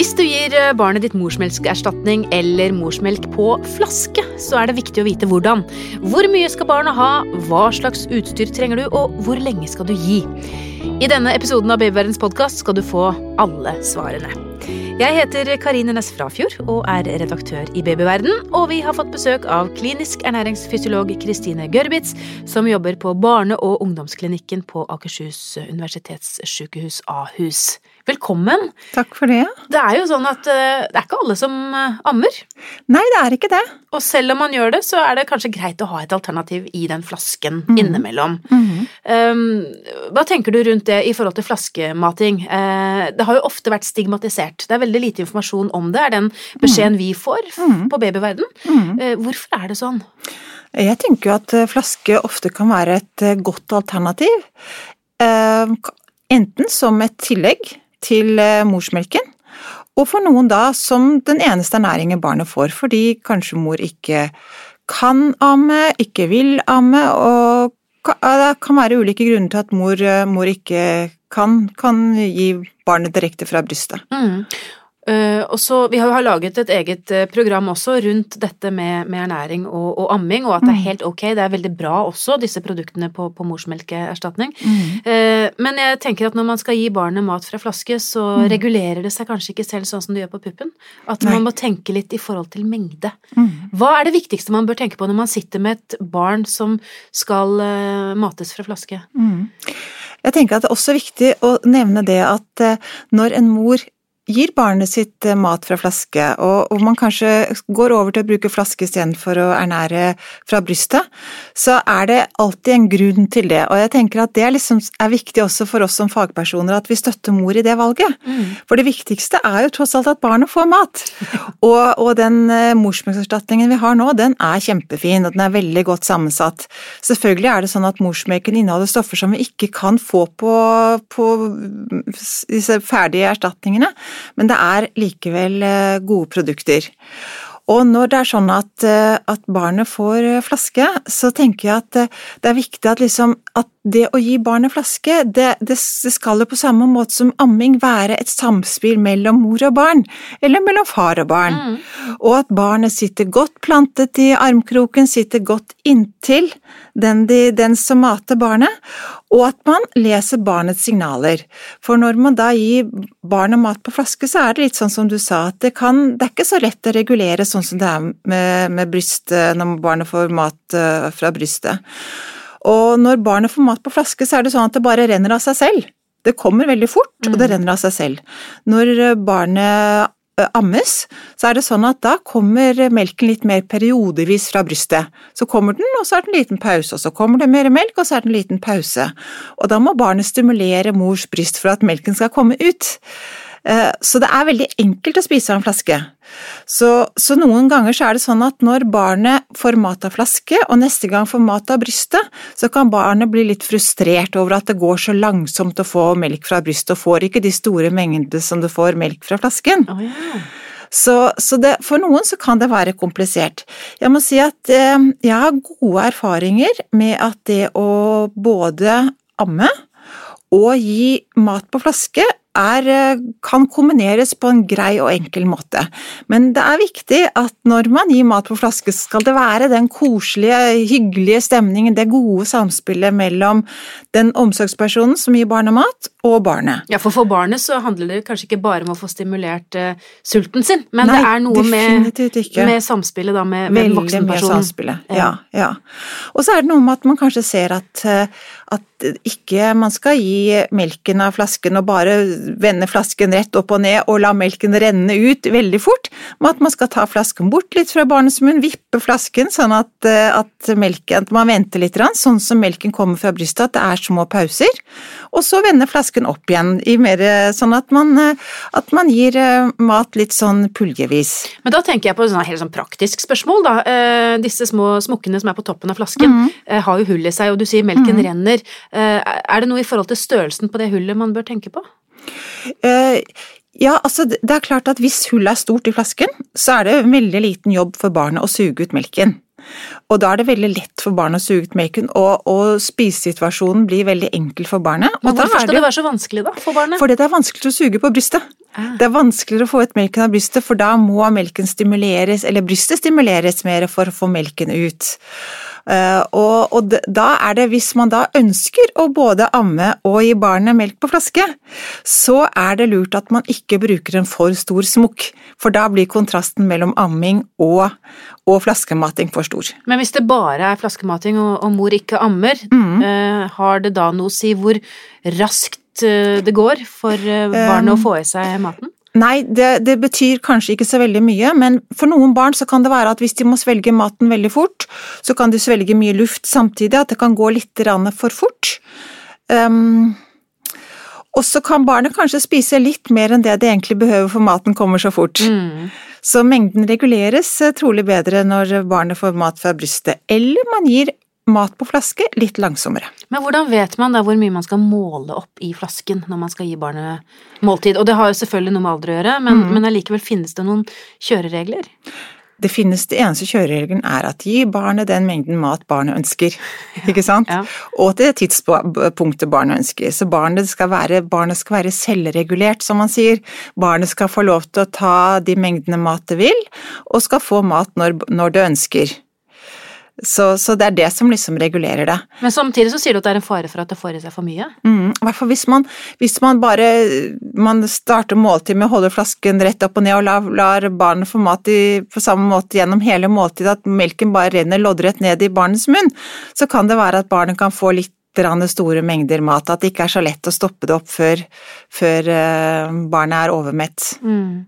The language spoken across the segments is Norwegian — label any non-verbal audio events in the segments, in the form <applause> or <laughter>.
Hvis du gir eh, barnet ditt morsmelkerstatning eller morsmelk på flaske, så er det viktig å vite hvordan. Hvor mye skal barnet ha, hva slags utstyr trenger du, og hvor lenge skal du gi? I denne episoden av Babyverdens podkast skal du få alle svarene. Jeg heter Karine Næss Frafjord og er redaktør i Babyverden. Og vi har fått besøk av klinisk ernæringsfysiolog Kristine Gørbitz, som jobber på barne- og ungdomsklinikken på Akershus universitetssykehus Ahus. Velkommen! Takk for det. Det er jo sånn at uh, det er ikke alle som uh, ammer. Nei, det er ikke det. Og selv om man gjør det, så er det kanskje greit å ha et alternativ i den flasken mm. innimellom. Mm. Um, hva tenker du rundt det i forhold til flaskemating? Uh, det har jo ofte vært stigmatisert. Det er veldig lite informasjon om det, er den beskjeden vi får mm. på babyverden. hvorfor er det sånn? Jeg tenker jo at flaske ofte kan være et godt alternativ. Enten som et tillegg til eh, morsmelken. Og for noen da som den eneste ernæringen barnet får, fordi kanskje mor ikke kan amme, ikke vil amme, og det kan være ulike grunner til at mor, eh, mor ikke kan, kan gi barnet direkte fra brystet. Mm. Uh, og så, Vi har jo laget et eget uh, program også rundt dette med, med ernæring og, og, amming, og at det er mm. helt ok, det er veldig bra også, disse produktene på, på morsmelkeerstatning. Mm. Uh, men jeg tenker at når man skal gi barnet mat fra flaske, så mm. regulerer det seg kanskje ikke selv sånn som det gjør på puppen. At Nei. man må tenke litt i forhold til mengde. Mm. Hva er det viktigste man bør tenke på når man sitter med et barn som skal mates fra flaske? Mm. Jeg tenker at det er også viktig å nevne det at når en mor gir barnet sitt eh, mat fra flaske, og, og man kanskje går over til å bruke flaske istedenfor å ernære fra brystet, så er det alltid en grunn til det. Og jeg tenker at det er, liksom, er viktig også for oss som fagpersoner at vi støtter mor i det valget. Mm. For det viktigste er jo tross alt at barnet får mat. <laughs> Og, og den uh, morsmelkerstatningen vi har nå, den er kjempefin, og den er veldig godt sammensatt. Selvfølgelig er det sånn at morsmelken inneholder stoffer som vi ikke kan få på, på disse ferdige erstatningene men det er likevel eh, gode produkter. Og når det er sånn at, eh, at, barnet får eh, flaske, så tenker jeg at det er viktig at, liksom, at det å gi barnet flaske, det, det, det, skal jo på samme måte som amming være et samspill mellom mor og barn, eller mellom far og barn. Mm. Og at barnet sitter godt plantet i armkroken, sitter godt inntil den, de, den som mater barnet, og at man leser barnets signaler. For når man da gir barnet mat på flaske, så er det litt sånn som du sa, at det, kan, det er ikke så lett å regulere sånn som det er med, med brystet, når barnet får mat eh, fra brystet. Og når barnet får mat på flaske, så er det sånn at det bare renner av seg selv. Det kommer veldig fort, og det mm. renner av seg selv. Når barnet ammes, så er det sånn at da kommer melken litt mer periodevis fra brystet. Så kommer den, og så er det en liten pause, og så kommer det mer melk, og så er det en liten pause. Og da må barnet stimulere mors bryst for at melken skal komme ut. Eh, så det er veldig enkelt å spise av en flaske. Så, så, noen ganger så er det sånn at når barnet får mat av flaske, og neste gang får mat av brystet, så kan barnet bli litt frustrert over at det går så langsomt å få melk fra brystet, og får ikke de store mengdene som du får melk fra flasken. Oh, yeah. Så, så det, for noen så kan det være komplisert. Jeg må si at eh, jeg har gode erfaringer med at det å både amme og gi mat på flaske er, eh, kan kombineres på en grei og enkel måte. Men det er viktig at når man gir mat på flaske, skal det være den koselige, hyggelige stemningen, det gode samspillet mellom den omsorgspersonen som gir barnet mat, og barnet. Ja, for for barnet så handler det kanskje ikke bare om å få stimulert uh, sulten sin, men Nei, det er noe med, med, samspillet da med, med voksenpersonen. Samspillet, ja. ja. Og så er det noe med at man kanskje ser at, uh, at ikke man skal gi melken av flasken og bare vende flasken rett opp og ned og la melken renne ut veldig fort, med at man skal ta flasken bort litt fra barnets munn, vippe flasken sånn at, eh, at melken at man venter litt, sånn som melken kommer fra brystet, at det er små pauser, og så vende flasken opp igjen, i mer, sånn at man, eh, at man gir eh, mat litt sånn puljevis. Men da tenker jeg på et sånn helt sånn praktisk spørsmål, da. Disse små smukkene som er på toppen av flasken, mm. har jo hull i seg, og du sier melken mm. renner. Er det noe i forhold til størrelsen på det hullet man bør tenke på? Uh, ja, altså det er klart at hvis hullet er stort i flasken, så er det veldig liten jobb for barnet å suge ut melken. Og da er det veldig lett for barnet å suge ut melken, og, og spisesituasjonen blir veldig enkel for barnet. Men hvorfor skal det, det, være så vanskelig da, for barnet? Fordi det er vanskelig å suge på brystet. Ah. Det er vanskeligere å få ut melken av brystet, for da må melken stimuleres, eller brystet stimuleres mer for å få melken ut. Eh, og, og da er det, hvis man da ønsker å både amme og gi barnet melk på flaske, så er det lurt at man ikke bruker en for stor smokk, for da blir kontrasten mellom amming og, og flaskemating for stor. Men hvis det bare er flaskemating og, og mor ikke ammer, Mm. uh, har det da noe å si hvor raskt uh, det går for uh, barnet Um, å få i seg maten? Nei, det, det betyr kanskje ikke så veldig mye, men for noen barn så kan det være at hvis de må svelge maten veldig fort, så kan de svelge mye luft samtidig, at det kan gå litt for fort. Um, og så kan barnet kanskje spise litt mer enn det det egentlig behøver for maten kommer så fort. Mm. Så mengden reguleres eh, trolig bedre når barnet får mat fra brystet, eller man gir mat på flaske litt langsommere. Men hvordan vet man da hvor mye man skal måle opp i flasken når man skal gi barnet måltid? Og det har jo selvfølgelig noe med alder å gjøre, men, Mm. men allikevel finnes det noen kjøreregler? Det finnes det eneste kjøreregelen er at gi barnet den mengden mat barnet ønsker, <laughs> ikke sant? Ja. Og til det tidspunktet barnet ønsker. Så barnet skal, være, barnet skal være selvregulert, som man sier. Barnet skal få lov til å ta de mengdene mat det vil, og skal få mat når, når det ønsker. Så, så det er det som liksom regulerer det. Men samtidig så sier du at det er en fare for at det får i seg for mye? Mm, I hvert fall hvis man, hvis man bare man starter måltid med å holde flasken rett opp og ned og lar, lar barnet få mat i, på samme måte gjennom hele måltidet, at melken bare renner loddrett ned i barnets munn, så kan det være at barnet kan få litt store mengder mat, at det ikke er så lett å stoppe det opp før, før eh, barnet er overmett. Mm.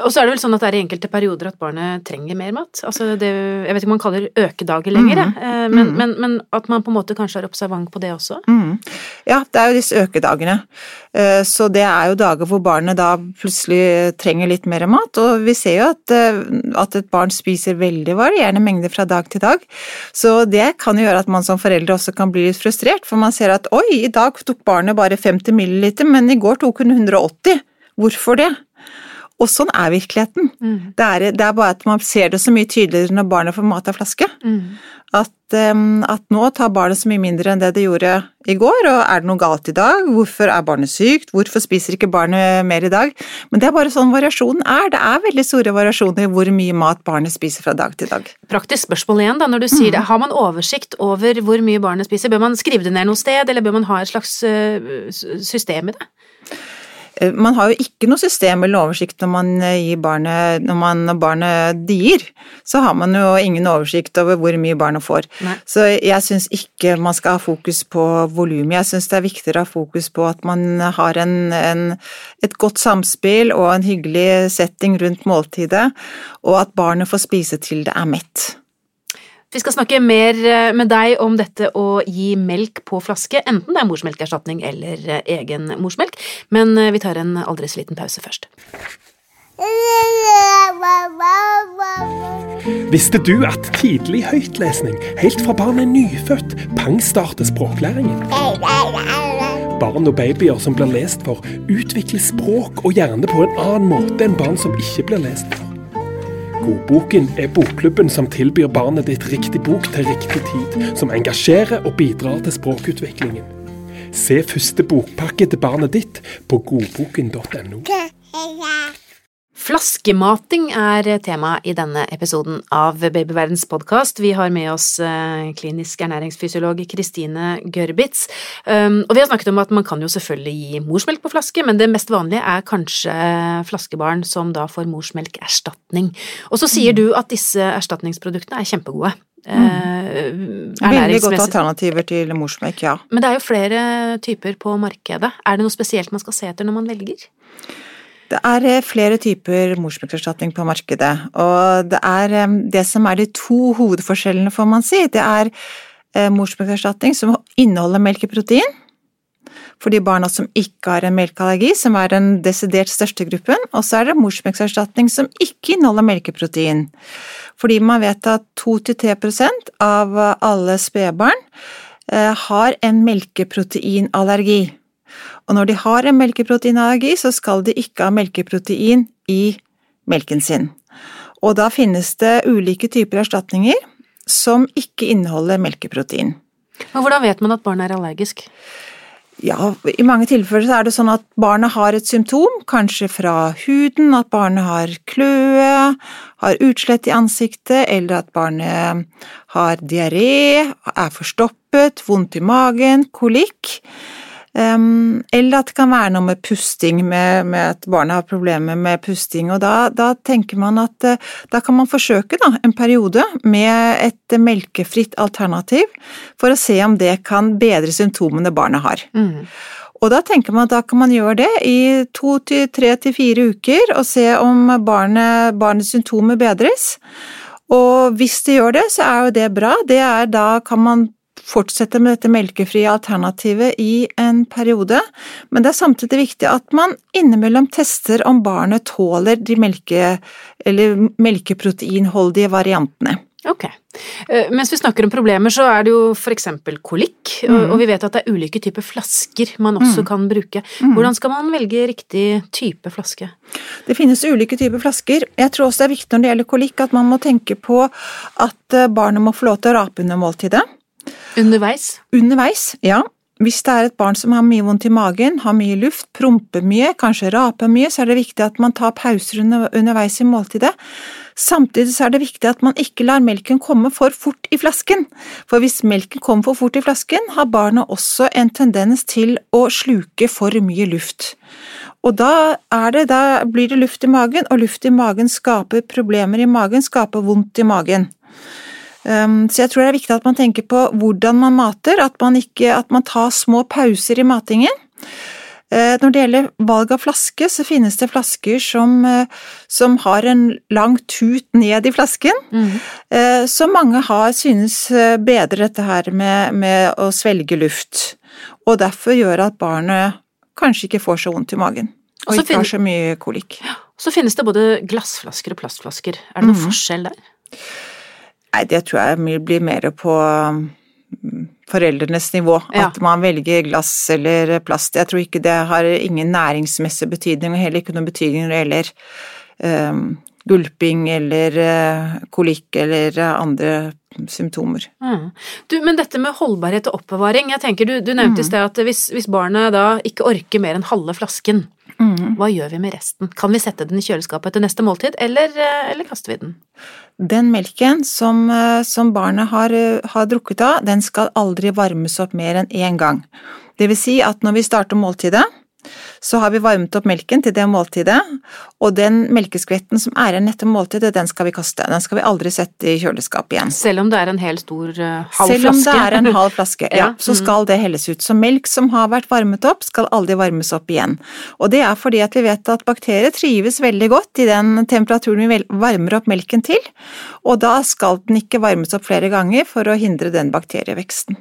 Og så er det vel sånn at det er i enkelte perioder at barnet trenger mer mat. Altså det, jeg vet ikke om man kaller det økedager lenger, mm. Eh, men, mm. men, men at man på en måte kanskje er observant på det også. Mm. Ja, det er jo disse økedagene. Eh, Så det er jo dager hvor barnet da plutselig trenger litt mer mat, og vi ser jo at, at et barn spiser veldig varierende mengder fra dag til dag. Så det kan jo gjøre at man som foreldre også kan bli litt frustrert, for man ser at oi, i dag tok barnet bare 50 milliliter, men i går tok hun 180. Hvorfor det? Og sånn er virkeligheten. Mm. Det er, det er bare at man ser det så mye tydeligere når barnet får mat av flaske. Mm. At, um, at nå tar barnet så mye mindre enn det det gjorde i går, og er det noe galt i dag? Hvorfor er barnet sykt? Hvorfor spiser ikke barnet mer i dag? Men det er bare sånn variasjonen er. Det er veldig store variasjoner i hvor mye mat barnet spiser fra dag til dag. Praktisk spørsmål igjen, da, når du Mm. sier det. Har man oversikt over hvor mye barnet spiser? Bør man skrive det ned noe sted, eller bør man ha et slags eh, system i det? Eh, Man har jo ikke noe system eller oversikt når man eh, gir barnet Når, man, når barnet dier, så har man jo ingen oversikt over hvor mye barnet får. Nei. Så jeg syns ikke man skal ha fokus på volumet. Jeg syns det er viktigere å ha fokus på at man har en, en, et godt samspill og en hyggelig setting rundt måltidet, og at barnet får spise til det er mett. Vi skal snakke mer eh, med deg om dette å gi melk på flaske, enten det er morsmelkerstatning eller eh, egen morsmelk, men eh, vi tar en aldri så liten pause først. Visste du at tidlig høytlesning, helt fra barnet er nyfødt, pangstarter språklæringen? Barn og babyer som blir lest for, utvikler språk og hjerne på en annen måte enn barn som ikke blir lest for. Godboken er bokklubben som tilbyr barnet ditt riktig bok til riktig tid, som engasjerer og bidrar til språkutviklingen. Se første bokpakke til barnet ditt på godboken.no. Flaskemating er tema i denne episoden av Babyverdens podkast. Vi har med oss eh, klinisk ernæringsfysiolog Kristine Gørbitz. Um, og vi har snakket om at man kan jo selvfølgelig gi morsmelk på flaske, men det mest vanlige er kanskje flaskebarn som da får morsmelkerstatning. Og så sier du at disse erstatningsproduktene er kjempegode. Mm. Veldig godt alternativer til morsmelk, ja. Men det er jo flere typer på markedet. Er det noe spesielt man skal se etter når man velger? Det er eh, flere typer morsmelkerstatning på markedet, og det er eh, det som er de to hovedforskjellene, får man si. Det er eh, morsmelkerstatning som inneholder melkeprotein, for de barna som ikke har en melkeallergi, som er den desidert største gruppen, og så er det morsmelkerstatning som ikke inneholder melkeprotein. Fordi man vet at 2-3% av alle spedbarn har en melkeproteinallergi. Og når de har en melkeproteinallergi, så skal de ikke ha melkeprotein i melken sin. Og da finnes det ulike typer erstatninger som ikke inneholder melkeprotein. Men hvordan vet man at barnet er allergisk? Ja, i mange tilfeller så er det sånn at barnet har et symptom, kanskje fra huden, at barnet har kløe, har utslett i ansiktet, eller at barnet har diaré, er forstoppet, vondt i magen, kolikk. Eller at det kan være noe med pusting, med, med at barnet har problemer med pusting. Og da, da tenker man at uh, da kan man forsøke da, en periode med et melkefritt alternativ, for å se om det kan bedre symptomene barnet har. Mm. Og da tenker man at da kan man gjøre det i to til tre til fire uker, og se om barnet, barnets symptomer bedres. Og hvis det gjør det, så er jo det bra. Det er da kan man fortsette med dette melkefrie alternativet i en periode, men det er samtidig viktig at man innimellom tester om barnet tåler de melke, melkeproteinholdige variantene. Ok. Eh, mens vi snakker om problemer, så er det jo f.eks. kolikk, mm. og vi vet at det er ulike typer flasker man også mm. kan bruke. Mm. Hvordan skal man velge riktig type flaske? Det finnes ulike typer flasker. Jeg tror også det er viktig når det gjelder kolikk at man må tenke på at eh, barnet må få lov til å rape under måltidet. Underveis? Underveis, ja. Hvis det er et barn som har mye vondt i magen, har mye luft, promper mye, kanskje raper mye, så er det viktig at man tar pauser underveis i måltidet. Samtidig så er det viktig at man ikke lar melken komme for fort i flasken, for hvis melken kommer for fort i flasken, har barnet også en tendens til å sluke for mye luft. Og da, det, da blir det luft i magen, og luft i magen skaper problemer i magen, skaper vondt i magen. Ehm, så jeg tror det er viktig at man tenker på hvordan man mater, at man, ikke, at man tar små pauser i matingen. Eh, når det gjelder valg av flaske, så finnes det flasker som, eh, som har en lang tut ned i flasken, mm. så mange har synes bedre dette her med, med, å svelge luft, og derfor gjør at barnet kanskje ikke får så vondt i magen, og ikke har så mye kolikk. Så finnes det både glassflasker og plastflasker, er det noen mm. forskjell der? Nei, det tror jeg blir mer på mm, foreldrenes nivå. Ja. At man velger glass eller plast. Jeg tror ikke det har ingen næringsmessig betydning, og heller ikke noen betydning når det gjelder um, gulping eller uh, kolikk eller andre symptomer. Mm. Du, men dette med holdbarhet og oppbevaring, jeg tenker du, du nevnte i mm. sted at hvis, hvis, barnet da ikke orker mer enn halve flasken, mm. hva gjør vi med resten? Kan vi sette den i kjøleskapet til neste måltid, eller, eh, eller kaster vi den? Den melken som, eh, som barnet har, eh, har, drukket av, den skal aldri varmes opp mer enn én gang. Det vil si at når vi starter måltidet, så har vi varmet opp melken til det måltidet, og den melkeskvetten som er igjen etter måltidet, den skal vi kaste. Den skal vi aldri sette i kjøleskapet igjen. Selv om det er en hel stor uh, halv Selv om det er en <laughs> halv flaske, ja, så skal det helles ut. Så melk som har vært varmet opp, skal aldri varmes opp igjen. Og det er fordi at vi vet at bakterier trives veldig godt i den temperaturen vi varmer opp melken til, og da skal den ikke varmes opp flere ganger for å hindre den bakterieveksten.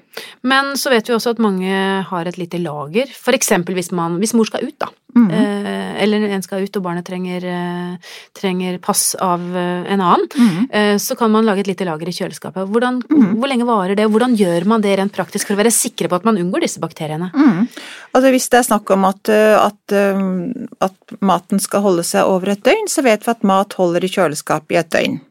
Men så vet vi også at mange har et lite lager, for eksempel hvis, man, hvis mor skal ut, da. Mm. Eh, eller en skal ut og barnet trenger, eh, trenger pass av eh, en annen. Mm. Eh, så kan man lage et lite lager i kjøleskapet. Hvordan, mm. Hvor lenge varer det, og hvordan gjør man det rent praktisk for å være sikre på at man unngår disse bakteriene? Mm. Altså Hvis det er snakk om at, eh, at, eh, at maten skal holde seg over et døgn, så vet vi at mat holder i kjøleskapet i et døgn.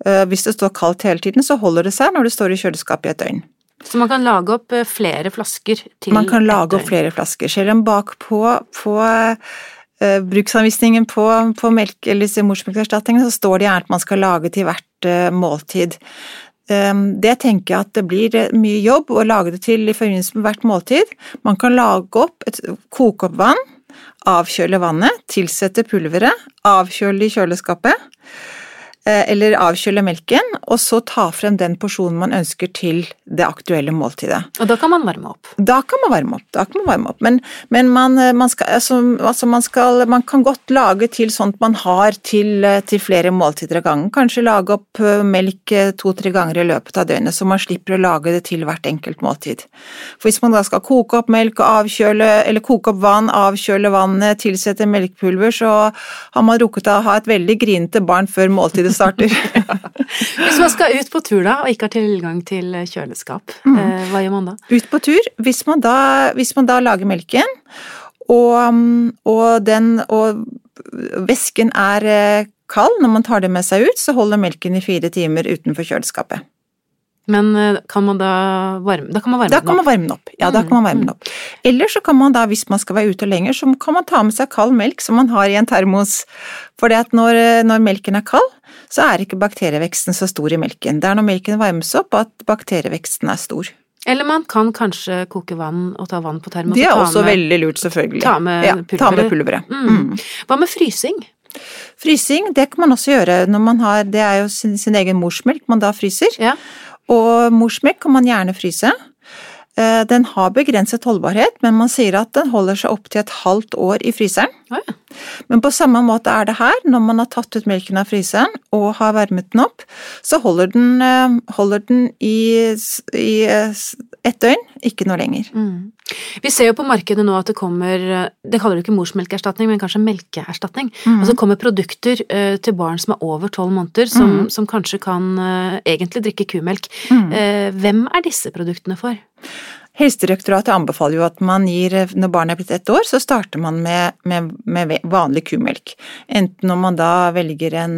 Hvis det står kaldt hele tiden, så holder det seg når det står i kjøleskapet i et døgn. Så man kan lage opp eh, flere flasker til Man kan lage opp flere flasker. Selv om bakpå på uh, bruksanvisningen på, på melk eller disse morsmelkerstatningene så står det gjerne at man skal lage til hvert uh, måltid. Um, det tenker jeg at det blir mye jobb å lage det til i forbindelse med hvert måltid. Man kan lage opp et koke opp vann, avkjøle vannet, tilsette pulveret, avkjøle i kjøleskapet. Eh, eller avkjøle melken, og så ta frem den porsjonen man ønsker til det aktuelle måltidet. Og da kan man varme opp? Da kan man varme opp. da kan man varme opp. Men, men man, eh, man, skal, altså, altså man, skal, man, kan godt lage til sånt man har til, eh, til flere måltider av gangen. Kanskje lage opp melk to-tre ganger i løpet av døgnet, så man slipper å lage det til hvert enkelt måltid. For hvis man da skal koke opp melk og avkjøle, eller koke opp vann, avkjøle vannet, tilsette melkepulver, så har man rukket å ha et veldig grinete barn før måltidet det starter. <laughs> Hvis man skal ut på tur da, og ikke har tilgang til kjøleskap, mm. Eh, hva gjør man da? Ut på tur, hvis man da, hvis man da lager melken, og, og, den, og væsken er eh, kald når man tar det med seg ut, så holder melken i fire timer utenfor kjøleskapet. Men eh, kan man da varme Da kan man varme Da den kan opp? man varme den opp. Ja, da kan man varme den opp. Eller så kan man da, hvis man skal være ute lenger, så kan man ta med seg kald melk som man har i en termos. For det at når, når melken er kald, så er ikke bakterieveksten så stor i melken. Det er når melken varmes opp at bakterieveksten er stor. Eller man kan kanskje koke vann og ta vann på termos. Det er også med- veldig lurt, selvfølgelig. ta med ja, Ta med pulveret. Mm. Hva med frysing? Frysing, det kan man også gjøre når man har Det er jo sin, sin egen morsmelk man da fryser. Ja. Og morsmelk kan man gjerne fryse. Eh, Den har begrenset holdbarhet, men man sier at den holder seg opptil et halvt år i fryseren. Ja, ja. Men på samme måte er det her, når man har tatt ut melken av fryseren og har varmet den opp, så holder den, eh, holder den i, i eh, ett døgn, ikke noe lenger. Mm. Vi ser jo på markedet nå at det kommer Det kaller du ikke morsmelkerstatning, men kanskje melkeerstatning. Mm. Altså det kommer produkter uh, til barn som er over tolv måneder, som, som kanskje kan uh, egentlig drikke kumelk. Mm. Eh, hvem er disse produktene for? Helsedirektoratet anbefaler jo at man gir, når barnet er blitt ett år, så starter man med, med, med vanlig kumelk. Enten om man da velger en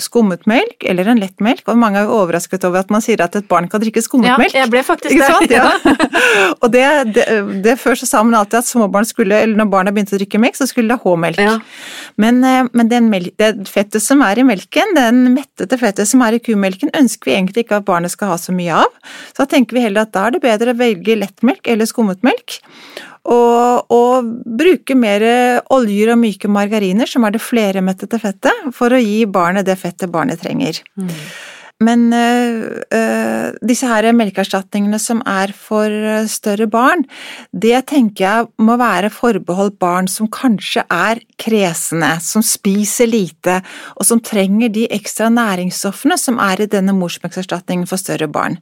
skummet melk eller en lett melk, og mange er jo overrasket over at man sier at et barn kan drikke skummet Ja, melk. jeg ble faktisk det. sant? Ja. <laughs> og det, det, det Før så sa man alltid at småbarn skulle, eller når barna begynte å drikke melk, så skulle de ha H-melk. Ja. Men, eh, men den mel det fettet som er i melken, den mettede fettet som er i kumelken, ønsker vi egentlig ikke at barnet skal ha så mye av. Så da tenker vi heller at da er det bedre å velge lettmelk eller skummet melk. Og, og bruke mer oljer og myke margariner, som er det fleremettede fettet, for å gi barnet det fettet barnet trenger. Men øh, disse her melkeerstatningene som er for øh, større barn, det tenker jeg må være forbeholdt barn som kanskje er kresne, som spiser lite, og som trenger de ekstra næringsstoffene som er i denne morsmelkerstatningen for større barn.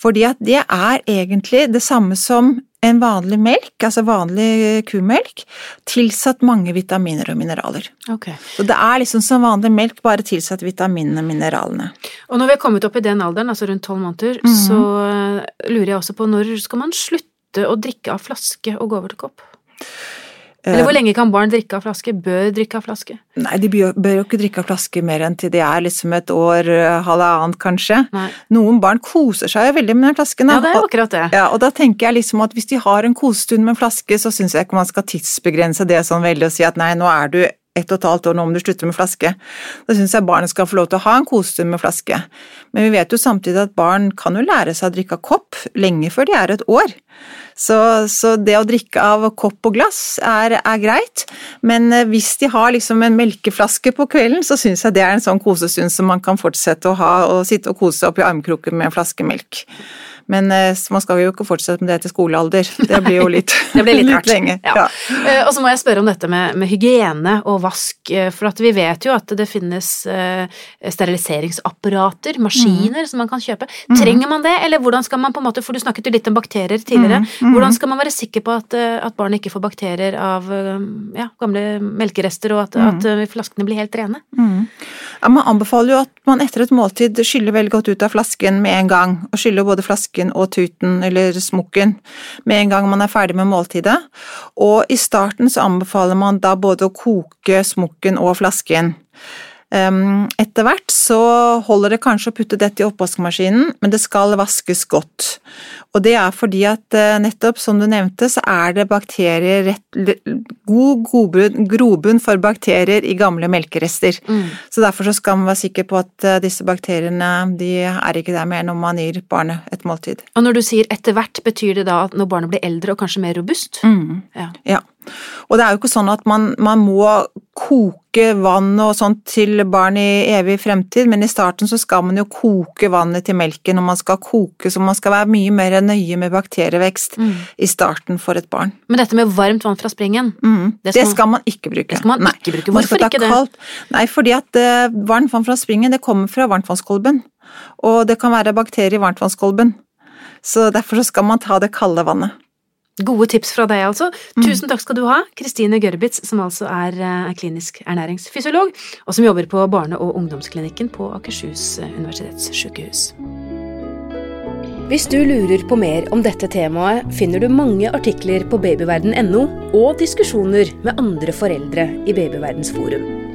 Fordi at det er egentlig det samme som en vanlig melk, altså vanlig kumelk, tilsatt mange vitaminer og mineraler. Okay. Så det er liksom som vanlig melk, bare tilsatt vitaminene og mineralene. Og når vi er kommet opp i den alderen, altså rundt tolv måneder, Mhm. så eh, lurer jeg også på når skal man slutte å drikke av flaske og gå over til kopp? Eller hvor lenge kan barn drikke av flaske? Bør drikke av flaske? Nei, de bør bør jo ikke drikke av flaske mer enn til de er liksom et år, eh, halvannet kanskje. Nei. Noen barn koser seg veldig med den flasken. da. Ja, det er akkurat det. Ja, og da tenker jeg liksom at hvis de har en kosestund med en flaske, så syns jeg ikke man skal tidsbegrense det sånn veldig og si at nei, nå er du ett og et halvt år, nå om du slutter med flaske. Da syns jeg barnet skal få lov til å ha en kosestund med flaske. Men vi vet jo samtidig at barn kan jo lære seg å drikke av kopp lenge før de er et år. Så, så det å drikke av kopp og glass er, er greit, men eh, hvis de har liksom en melkeflaske på kvelden, så syns jeg det er en sånn kosestund som man kan fortsette å ha, og sitte og kose seg opp i armkroken med en flaske melk. Men eh, man skal jo ikke fortsette med det til skolealder. <laughs> Det blir jo litt, <laughs> Det blir litt litt lenge. Ja. Ja. Eh, Og så må jeg spørre om dette med, med hygiene og vask, eh, for at vi vet jo at det finnes steriliseringsapparater, maskiner, som man kan kjøpe. Trenger man det, eller hvordan skal man på en måte, for du snakket jo litt om bakterier tidligere, hvordan skal man være sikker på at, at barnet ikke får bakterier av ja, gamle melkerester, og at, at flaskene blir helt rene? Ja, man anbefaler jo at man etter et måltid skyller veldig godt ut av flasken med en gang, og skyller både flasken og tuten eller smukken med en gang man er ferdig med måltidet. Og i starten så anbefaler man da både å koke smukken og flasken. Um, Etter hvert så holder det kanskje å putte dette i oppvaskmaskinen, men det skal vaskes godt. Og det er fordi at eh, nettopp som du nevnte, så er det bakterier rett, god grobunn- for bakterier i gamle melkerester. Så derfor så skal man være sikker på at eh, disse bakteriene de er ikke der mer når man gir barnet et måltid. Og når du sier etter hvert, betyr det da at når barnet blir eldre og kanskje mer robust? Ja. Ja. Og det er jo ikke sånn at man, man må koke vann og sånt til barn i evig fremtid, men i starten så skal man jo koke vannet til melken, og man skal koke, så man skal være mye mer nøye med bakterievekst i starten for et barn. Men dette med varmt vann fra springen, Mm. Det Det skal- skal, man ikke bruke. det skal man Nei. ikke bruke. Hvorfor ikke det? kaldt- Nei, fordi at uh, varmt vann fra springen det kommer fra varmtvannskolben, og det kan være bakterier i varmtvannskolben. Så derfor så skal man ta det kalde vannet. Gode tips fra deg, altså. Tusen takk skal du ha, Kristine Gørbitz, som altså er, eh, er klinisk ernæringsfysiolog, og som jobber på barne- og ungdomsklinikken på Akershus eh, universitetssykehus. Hvis du lurer på mer om dette temaet, finner du mange artikler på babyverden.no, og diskusjoner med andre foreldre i Babyverdens forum.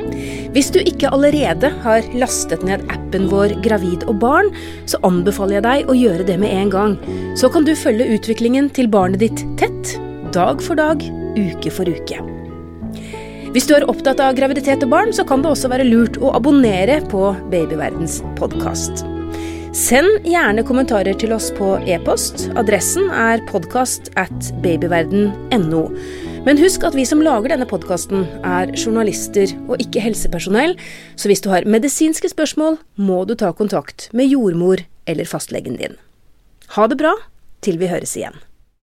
Hvis du ikke allerede har lastet ned appen vår Gravid og barn, så anbefaler jeg deg å gjøre det med en gang. Så kan du følge utviklingen til barnet ditt tett, dag for dag, uke for uke. Hvis du er opptatt av graviditet og barn, så kan det også være lurt å abonnere på Babyverdens podkast. Send gjerne kommentarer til oss på e-post. Adressen er podkast at babyverden.no. Men husk at vi som lager denne podkasten, er journalister og ikke helsepersonell, så hvis du har medisinske spørsmål, må du ta kontakt med jordmor eller fastlegen din. Ha det bra til vi høres igjen.